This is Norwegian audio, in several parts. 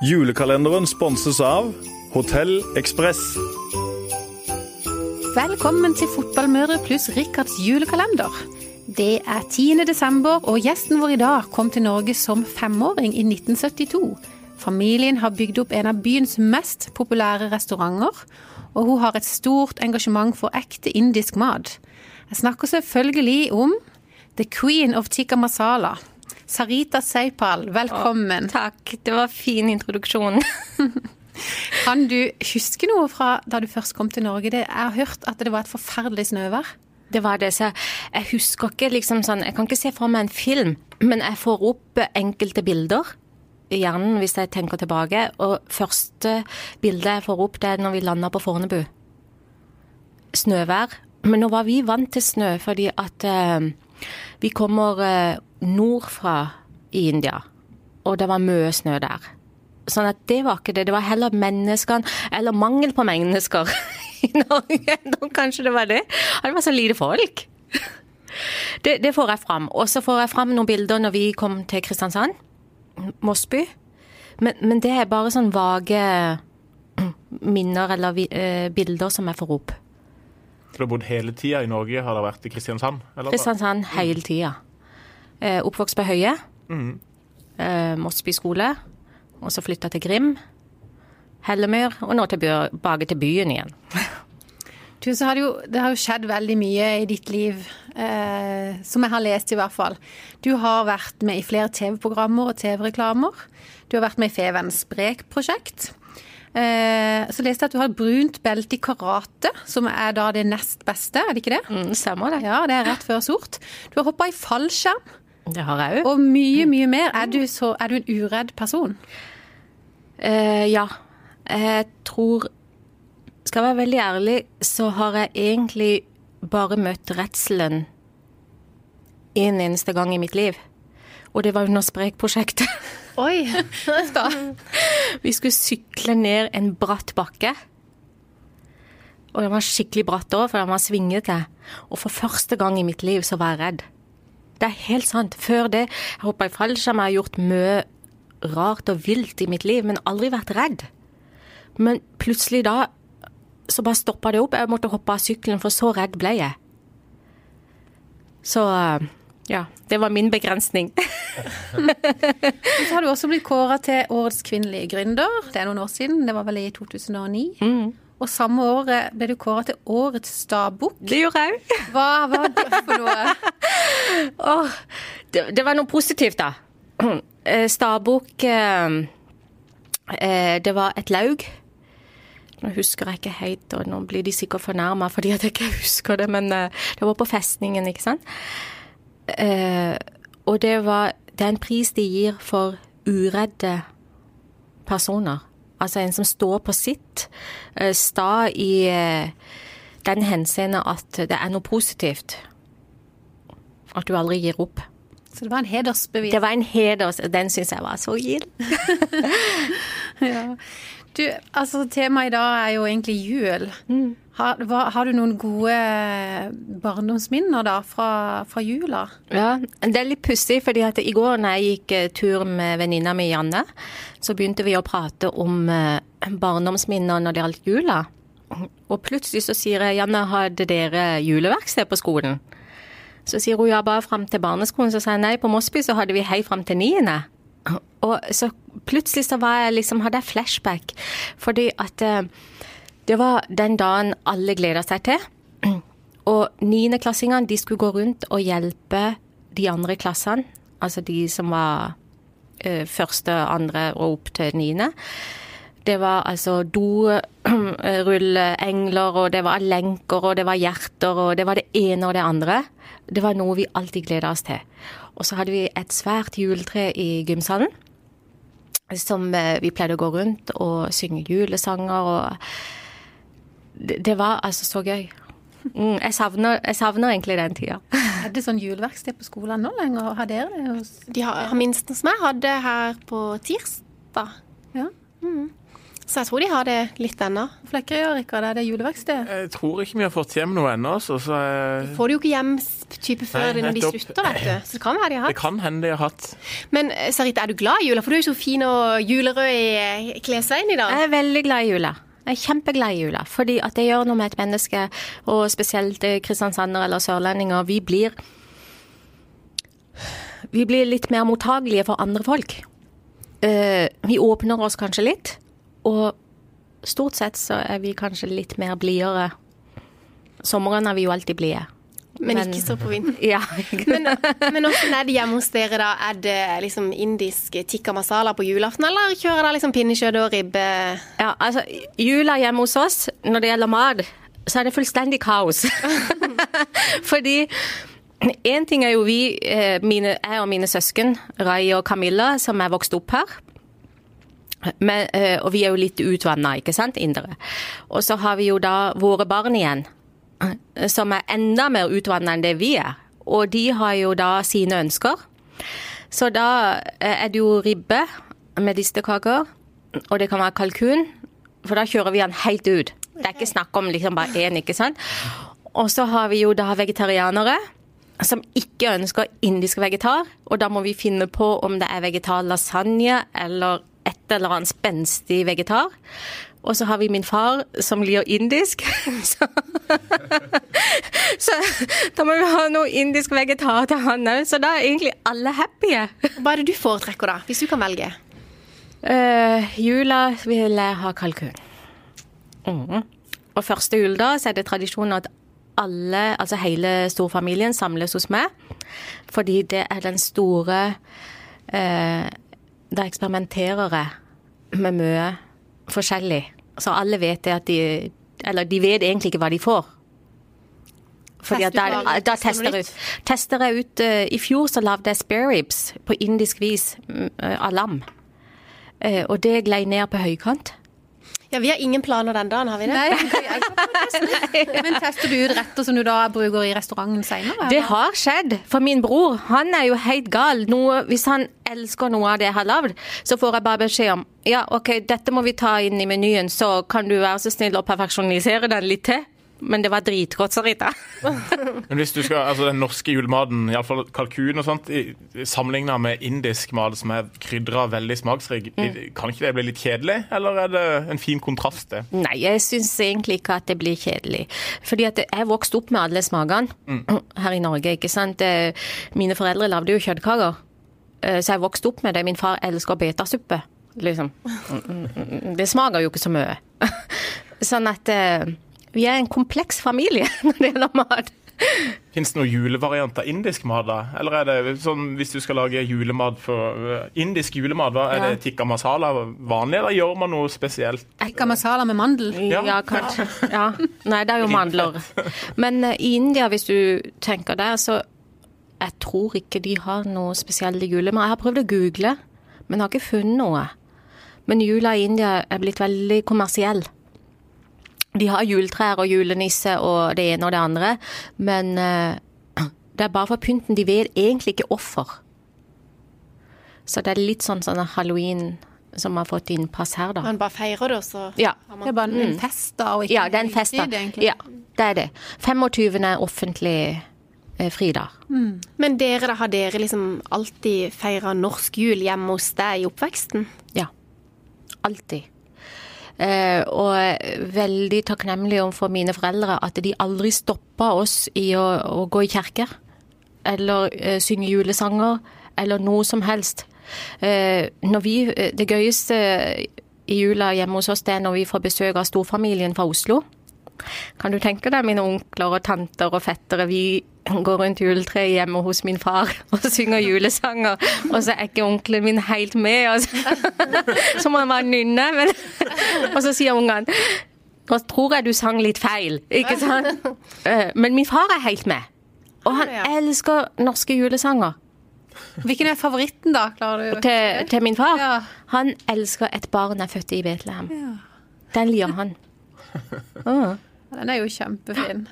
Julekalenderen sponses av Hotell Ekspress. Velkommen til Fotballmødre pluss Rikards julekalender. Det er 10. desember, og gjesten vår i dag kom til Norge som femåring i 1972. Familien har bygd opp en av byens mest populære restauranter, og hun har et stort engasjement for ekte indisk mat. Jeg snakker selvfølgelig om The Queen of Tikka Masala. Sarita Seipal, velkommen. Å, takk, det var fin introduksjon. kan du huske noe fra da du først kom til Norge? Det, jeg har hørt at det var et forferdelig snøvær. Det var det, så jeg husker ikke liksom sånn Jeg kan ikke se for meg en film, men jeg får opp enkelte bilder i hjernen hvis jeg tenker tilbake. Og første bildet jeg får opp, det er når vi landa på Fornebu. Snøvær. Men nå var vi vant til snø fordi at uh, vi kommer uh, nordfra i India, og det var mye snø der. Sånn at det var ikke det. Det var heller menneskene, eller mangel på mennesker i Norge. Kanskje det var det. Det var så lite folk. Det, det får jeg fram. Og så får jeg fram noen bilder når vi kom til Kristiansand. Mossby. Men, men det er bare sånn vage minner eller uh, bilder som jeg får opp. Du har bodd hele tida i Norge? Har det vært i Kristiansand? Eller? Kristiansand hele tida. Uh, oppvokst på Høie. Mm. Uh, Mossby skole. Og så flytta til Grim. Hellemyr, og nå tilbake til byen igjen. Du, har det, jo, det, har jo skjedd veldig mye i ditt liv, eh, som jeg har lest i hvert fall. Du har vært med i flere TV-programmer og TV-reklamer. Du har vært med i Fevens Sprek-prosjekt. Eh, så leste jeg at du har et brunt belte i karate, som er da det nest beste, er det ikke det? Mm, stemmer det. Ja, det er rett før sort. Du har hoppa i fallskjerm. Det har jeg òg. Og mye, mye mer. Er du, så, er du en uredd person? Uh, ja. Jeg tror Skal jeg være veldig ærlig, så har jeg egentlig bare møtt redselen en eneste gang i mitt liv. Og det var under Sprekprosjektet. Oi, da. Vi skulle sykle ned en bratt bakke. Og den var skikkelig bratt òg, for den var svingete. Og for første gang i mitt liv så var jeg redd. Det er helt sant. Før det, jeg hoppa i fallskjerm, jeg har gjort mye rart og vilt i mitt liv, men aldri vært redd. Men plutselig da så bare stoppa det opp. Jeg måtte hoppe av sykkelen, for så redd ble jeg. Så ja, det var min begrensning. så har du også blitt kåra til Årets kvinnelige gründer. Det er noen år siden, det var vel i 2009. Mm. Og samme året ble du kåra til Årets stabukk. Det gjorde jeg òg. Hva var det for noe? oh, det, det, var noe positivt, da. Stabukk eh, Det var et laug nå husker jeg ikke helt, og nå blir de sikkert fornærma fordi jeg ikke husker det, men uh, det var på festningen, ikke sant. Eh, og det var Det er en pris de gir for uredde personer. Altså en som står på sitt, uh, sta i den henseende at det er noe positivt. At du aldri gir opp. Så det var en hedersbevis? Det var en heders... Den syns jeg var så gild. ja. Du, altså Temaet i dag er jo egentlig jul. Mm. Har, hva, har, du noen gode barndomsminner da fra, fra jula? Ja, det er litt pussig, fordi at i går når jeg gikk uh, tur med venninna mi Janne, så begynte vi å prate om uh, barndomsminner når det gjaldt jula. Og plutselig så sier jeg Janne, hadde dere juleverksted på skolen? Så sier hun ja, bare fram til barneskolen. Så sier jeg nei, på Mossby så hadde vi hei fram til niende. Og så plutselig så var jeg liksom, hadde jeg flashback. Fordi at eh, det var den dagen alle gleda seg til. Og niendeklassingene de skulle gå rundt og hjelpe de andre klassene. Altså de som var uh, første, andre og opp til niende. Det var altså dorulleengler, og det var lenker, og det var hjerter, og det var det ene og det andre. Det var noe vi alltid gleda oss til. Og så hadde vi et svært juletre i gymsalen som eh, vi pleide å gå rundt og synge julesanger og Det, det var altså så gøy. Mm, jeg, savner, jeg, savner, egentlig den tida. Er det sånn juleverksted på skolen nå lenger? Har dere det? Hos De har, har minst som jeg hadde her på tirsdag. Ja. Mm. Så jeg tror de har det litt ennå. Flekkerøy, Rikard, er det juleverksted? Jeg tror ikke vi har fått hjem noe ennå, så, så jeg, Får de jo ikke hjem type før Nei, når de slutter, vet du. Så det kan være de har det kan hende de har hatt. Men eh, Sarita, er du glad i jula? For du er jo så fin og julerød i klesveien i dag. Jeg er veldig glad i jula. Jeg er kjempeglad i jula, fordi at det gjør noe med et menneske, og spesielt eh, kristiansander eller sørlendinger. Vi blir Vi blir litt mer mottagelige for andre folk. Eh, vi åpner oss kanskje litt, og stort sett så er vi kanskje litt mer blidere. Sommeren er vi jo alltid blide. Men, men- ikke så på vinteren. Ja. Men, men hvordan er det hjemme hos dere, da? Er det liksom indisk tikka masala på julaften, eller kjører dere liksom pinnekjøtt og ribbe? Ja, altså, jula hjemme hos oss, når det gjelder mat, så er det fullstendig kaos. Fordi en ting er jo vi, eh, mine, jeg og mine søsken, Rai og Camilla, som er vokst opp her. Men, eh, og vi er jo litt utvanna, ikke sant, indere. Og så har vi jo da våre barn igjen, som er enda mer utvanna enn det vi er. Og de har jo da sine ønsker. Så da eh, er det jo ribbe med distekaker, og det kan være kalkun, for da kjører vi den helt ut. Det er ikke snakk om liksom bare én, ikke sant. Og så har vi jo da vegetarianere som ikke ønsker indisk vegetar, og da må vi finne på om det er vegetar lasagne eller et eller annet spenstig vegetar. Og så har vi min far som lir indisk. Så, så da må vi ha noe indisk vegetar til han òg, så da er egentlig alle happy. Hva er det du foretrekker, da? Hvis du kan velge? Uh, jula vil jeg ha kalkun. Mm. Og første juledag så er det tradisjon at alle, altså hele storfamilien samles hos meg. Fordi det er den store uh, Da eksperimenterer jeg med mye forskjellig. Så alle vet det at de Eller de vet egentlig ikke hva de får. Fordi at da, da tester jeg ut. Tester jeg ut uh, I fjor så lagde jeg spare ribs på indisk vis eh, av lam. Uh, og det glei ned på høykant. Ja, Vi har ingen planer den dagen, har vi det? Nei, Men tester du ut retter som du da bruker i restauranten senere? Det har skjedd. For min bror, han er jo helt gal. Noe, hvis han elsker noe av det jeg har lagd, så får jeg bare beskjed om ja, OK, dette må vi ta inn i menyen, så kan du være så snill å perfeksjonisere den litt til. Men det var dritgodt, Sarita. Men hvis du skal, altså den norske julematen, iallfall kalkun og sånt, sammenligna med indisk mat som er krydra veldig smaksrik, kan ikke det bli litt kjedelig? Eller er det en fin kontrast, det? Nei, jeg syns egentlig ikke at det blir kjedelig. Fordi at jeg vokste opp med alle smakene her i Norge, ikke sant. Eh, Mine foreldre lagde jo kjøttkaker, Eh, så jeg vokste opp med det. Min far elsker betasuppe, liksom. Det smaker jo ikke så mye. Sånn at eh, vi er en kompleks familie når det gjelder mat. Fins det noen julevariant av indisk mat, da? Eller er det sånn hvis du skal lage julemat for uh, Indisk julemat, hva? er Ja. det tikka masala vanlig, eller gjør man noe spesielt? Tikka masala med mandel. Ja. Ja, kanskje. Ja. Nei, det er jo mandler. Men eh, i India, hvis du tenker der, så jeg tror ikke de har noe spesielle julemat. Jeg har prøvd å google, men har ikke funnet noe. Men jula i India er blitt veldig kommersiell. De har juletrær og julenisse og det ene og det andre, men eh, det er bare for pynten. De vet egentlig ikke offer. Så det er litt sånn sånn halloween som har fått innpass her, da. Man bare feirer det, og så Ja. Det er bare en fest da, og ikke Ja, det er en fest. da. egentlig. Ja, det er det. 25. er offentlig eh, fridag. Men dere, da, har dere liksom alltid feira norsk jul hjemme hos deg i oppveksten? Ja. Alltid. Eh, og veldig takknemlig overfor mine foreldre at de aldri stoppa oss i å, å gå i kirke. Eller eh, synge julesanger, eller noe som helst. Eh, vi, det gøyeste i jula hjemme hos oss, det er når vi får besøk av storfamilien fra Oslo. Kan du tenke deg mine onkler og tanter og fettere, vi går rundt juletreet hjemme hos min far og synger julesanger, og så er ikke onkelen min helt med, og så, må han bare nynne, men, og så sier ungene nå tror jeg du sang litt feil, ikke sant? Eh, Men min far er helt med, og han elsker norske julesanger. Hvilken er favoritten, da? Klarer du? Til, til min far. Ja. Han elsker et barn er født i Betlehem. Den liker han. Ah. Den er jo kjempefin.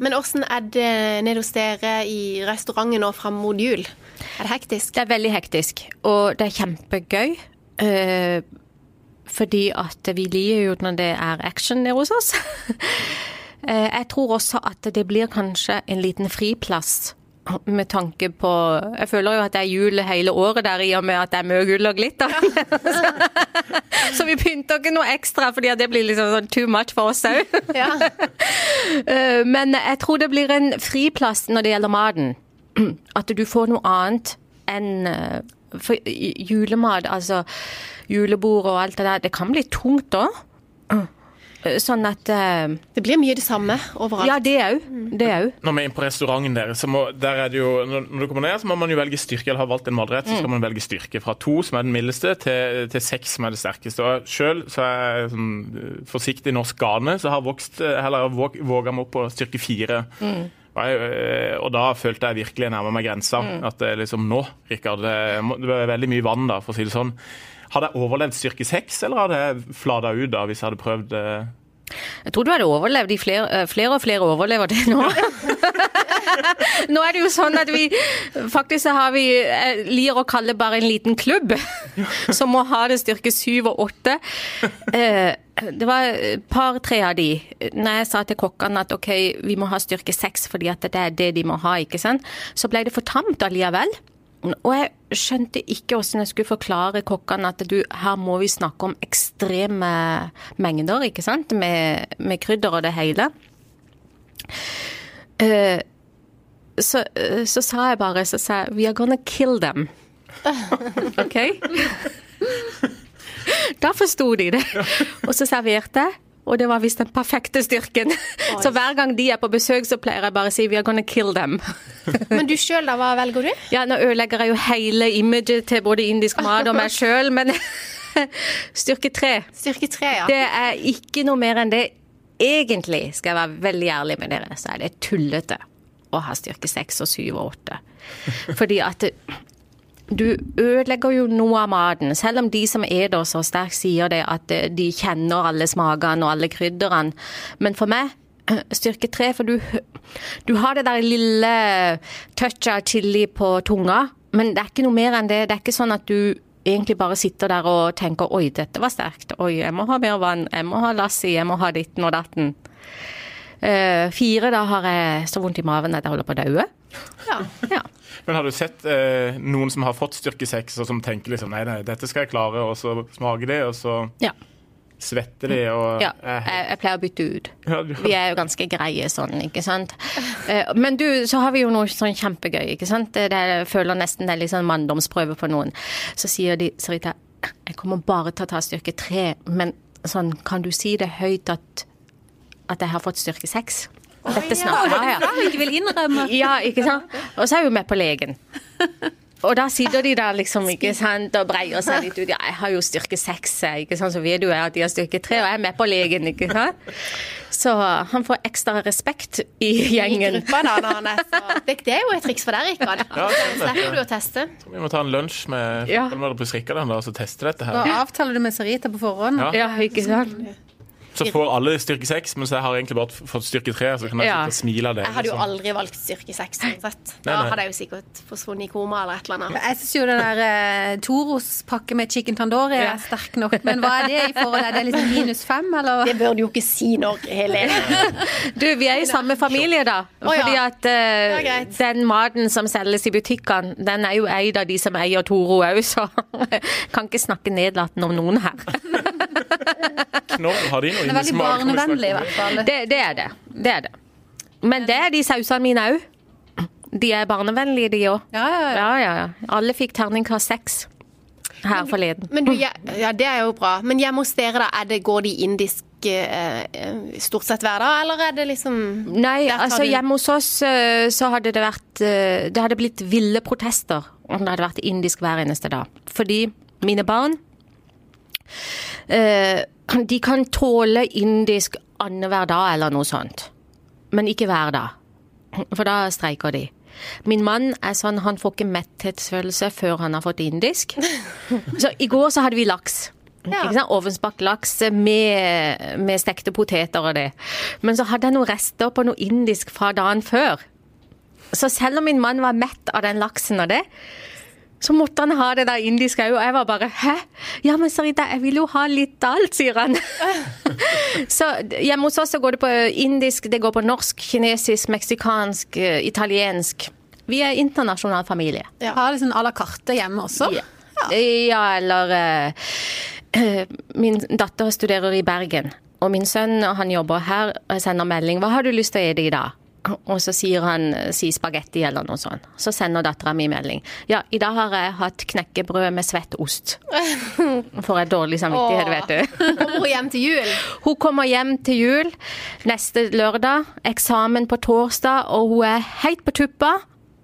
Men åssen er det nede hos dere i restauranten nå fram mot jul? Er det hektisk? Det er veldig hektisk, og det er kjempegøy. Eh, fordi at vi liker jo når det er action nede hos oss. Eh, jeg tror også at det blir kanskje en liten friplass med tanke på Jeg føler jo at det er jul hele året der i og med at det er mye gull og glitter. så vi pynter ikke noe ekstra, fordi det blir liksom sånn too much for oss òg. Ja. Eh, Men jeg tror det blir en friplass når det gjelder maten. At du får noe annet enn eh, for julemat, altså julebord og alt det der. Det kan bli tungt òg. Sånn at uh, Det blir mye det samme overalt. Ja, det òg. Det òg. Når vi er inne på restauranten deres, så må, der er det jo, når du kommer ned, så må man jo velge styrke, eller har valgt en matrett, så skal man velge styrke. Fra to, som er den mildeste, til, til seks, som er det sterkeste. Og Sjøl så er jeg sånn eh, forsiktig norsk gane, så har vokst, eh, heller våg, våga meg opp på styrke fire. Og, jeg, eh, og da følte jeg virkelig nærmere nærma meg grensa. At det er liksom nå, Rikard Det er veldig mye vann da, for å si det sånn. Hadde jeg overlevd styrke heks, eller hadde jeg flada ut da, hvis jeg hadde prøvd eh, Jeg tror du hadde overlevd. De flere, eh, flere og flere overlever det nå. nå er det jo sånn at vi Faktisk så har vi Jeg liker å kalle bare en liten klubb som må ha det styrke syv og åtte. Eh, Det var et par-tre av de. Når jeg sa til kokkene at ok, vi må ha styrke seks fordi at det er det de må ha, ikke sant, så ble det for tamt allikevel. Og jeg skjønte ikke hvordan jeg skulle forklare kokkene at du, her må vi snakke om ekstreme mengder, ikke sant, med, med krydder og det hele. Uh, så, eh, så sa jeg bare, så sa jeg, we are gonna kill them. Ok? Da forsto de det. Og så serverte jeg. Og det var visst den perfekte styrken. Så hver gang de er på besøk, så pleier jeg bare å si 'we are gonna kill them'. Men du sjøl, da? Hva velger du? Ja, nå ødelegger jeg jo hele imaget til både indisk mat og meg sjøl, men styrke tre, Styrke tre, ja. det er ikke noe mer enn det. Egentlig, skal jeg være veldig ærlig med dere, så er det tullete å ha styrke seks og syv og åtte. Fordi at du ødelegger jo noe av maten. Selv om de som er der så sterkt sier det at eh, de kjenner alle smakene og alle krydderne. Men for meg styrke tre, for du, du har det der lille touchet av chili på tunga, men det er ikke noe mer enn det. Det er ikke sånn at du egentlig bare sitter der og tenker oi, dette var sterkt. Oi, jeg må ha mer vann. Jeg må ha lassi. Jeg må ha ditten og datten. Eh, fire, da har jeg så vondt i maven at jeg holder på å daue. ja. Ja. Men har du sett eh, noen som har fått styrke seks, og som tenker liksom nei, nei, dette skal jeg klare, og så smaker det, og så Ja. svetter de, og ja. Jeg, jeg pleier å bytte ut. Vi er jo ganske greie sånn, ikke sant. Eh, Men du, så har vi jo noe sånn kjempegøy, ikke sant. Det jeg føler nesten det er litt sånn manndomsprøve på noen. Så sier de, Sarita, jeg kommer bare til å ta styrke tre, men sånn, kan du si det høyt at, at jeg har fått styrke seks? Dette snakker ja, ja. Ikke vil innrømme. Ja, ikke sant? Og så er hun med på legen. Og da sitter de der liksom, ikke sant, og breier seg litt ut. Ja, jeg har jo styrke seks, ikke sant, så vet du at de har styrke tre, og jeg er med på legen, ikke sant. Så han får ekstra respekt i I gjengen. gruppa, da, når han er så det, det er jo et triks for deg, Rikard. Ja, er. Slipper du å teste. Vi må ta en lunsj med Ja. Rikard og teste dette Da Nå avtaler du med Sarita på forhånd. Ja. Ja, ikke sant. Så får alle styrke seks, mens jeg har egentlig bare fått styrke tre, så kan jeg Ja. sitte og smile av det. Jeg hadde jo liksom. aldri valgt styrke seks uansett. Da hadde jeg jo sikkert forsvunnet i koma eller et eller annet. Jeg syns jo den der eh, Toros pakke med chicken tandori er sterk nok. Men hva er det i forhold til? Er det liksom minus fem, eller? Det bør du jo ikke si når Helene Du, vi er i samme familie da. Ja. Fordi at eh, den maten som selges i butikkene, den er jo eid av de som eier Toro òg, så kan ikke snakke nedlatende om noen her. Knorr, har de noe Det er veldig barnevennlig, i hvert fall. Det, det er det. Det er det. Men det er de sausene mine òg. De er barnevennlige, de òg. Ja, ja, ja. Ja, ja, ja. Alle fikk terningkast seks her forleden. Men du, ja, ja, det er jo bra. Men hjemme hos dere, da, er det, går de indisk eh, eh, stort sett hver dag, eller er det liksom Nei, altså du- hjemme hos oss eh, så hadde det vært Det hadde blitt ville protester om det hadde vært indisk hver eneste dag. Fordi mine barn De kan tåle indisk annenhver dag eller noe sånt. Men ikke hver dag. For da streiker de. Min mann er sånn, han får ikke metthetsfølelse før han har fått indisk. Så i går så hadde vi laks. Ja. Ovnsbakt laks med, med stekte poteter og det. Men så hadde jeg noen rester på noe indisk fra dagen før. Så selv om min mann var mett av den laksen og det, Så måtte han ha det der indiske òg, og jeg var bare hæ? Ja, men Sarita, jeg vil jo ha litt av alt, sier han. så hjemme hos oss så går det på indisk, det går på norsk, kinesisk, meksikansk, eh, italiensk. Vi er internasjonal familie. Ja. Har liksom à la carte hjemme også? Ja, ja eller eh, eh, Min datter studerer i Bergen, og min sønn han jobber her. og Jeg sender melding 'Hva har du lyst til å spise i dag?' Og så sier han si spagetti eller noe sånt. Så sender dattera mi melding. Ja, i dag har jeg hatt knekkebrød med svett ost. Får jeg dårlig samvittighet, vet du. Kommer hun hjem til jul? Hun kommer hjem til jul neste lørdag. Eksamen på torsdag, og hun er helt på tuppa.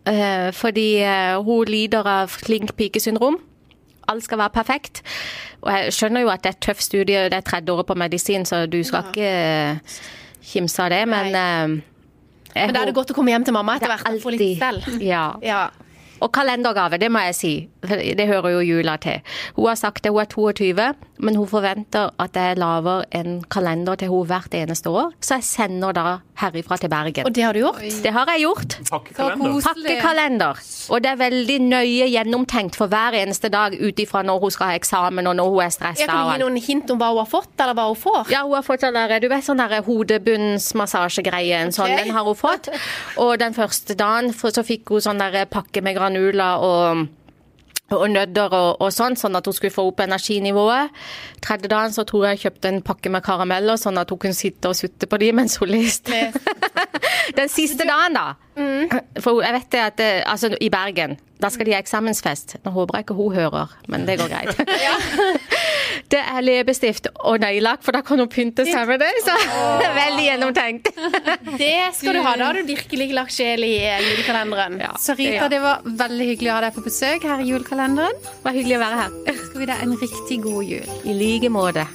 eh, Fordi eh, hun lider av flink pike-syndrom. Alt skal være perfekt. Og jeg skjønner jo at det er et tøft studie, det er tredje året på medisin, så du skal ikke eh, kimse av det, men eh, jeg Men da er det godt å komme hjem til mamma etter er hvert alltid- Ja. Ja. Og kalendergave, det må jeg si. Det hører jo jula til. Hun har sagt det, hun er 22, men hun forventer at jeg lager en kalender til henne hvert eneste år. Så jeg sender da herifra til Bergen. Og det har du gjort? Det har jeg gjort. Pakkekalender. Pakkekalender. Og det er veldig nøye gjennomtenkt for hver eneste dag ut ifra når hun skal ha eksamen og når hun er Jeg stressa. kan gi noen hint om hva hun har fått, eller hva hun får. Ja, hun har fått sånn der, du vet sånn der hodebunnsmassasjegreie, en sånn, den har hun fått. Og den første dagen så fikk hun sånn der pakke med granuler og og nødder og, og sånn, sånn at hun skulle få opp energinivået. Tredje dagen så tror jeg jeg kjøpte en pakke med karameller, sånn at hun kunne sitte og sutte på de mens hun leste. Den siste dagen, da. For jeg vet det at det, altså, i Bergen, da skal de ha eksamensfest. Nå håper jeg ikke hun hører, men det går greit. Det er leppestift og neglelakk, for da kan hun pynte seg med det. Så er veldig gjennomtenkt. Det skal du ha. Da har du virkelig lagt sjel i eh, julekalenderen. Ja, Sarita, det var veldig hyggelig å ha deg på besøk her i julekalenderen. det var hyggelig å være her. Skal vi deg en riktig god jul. I like måte.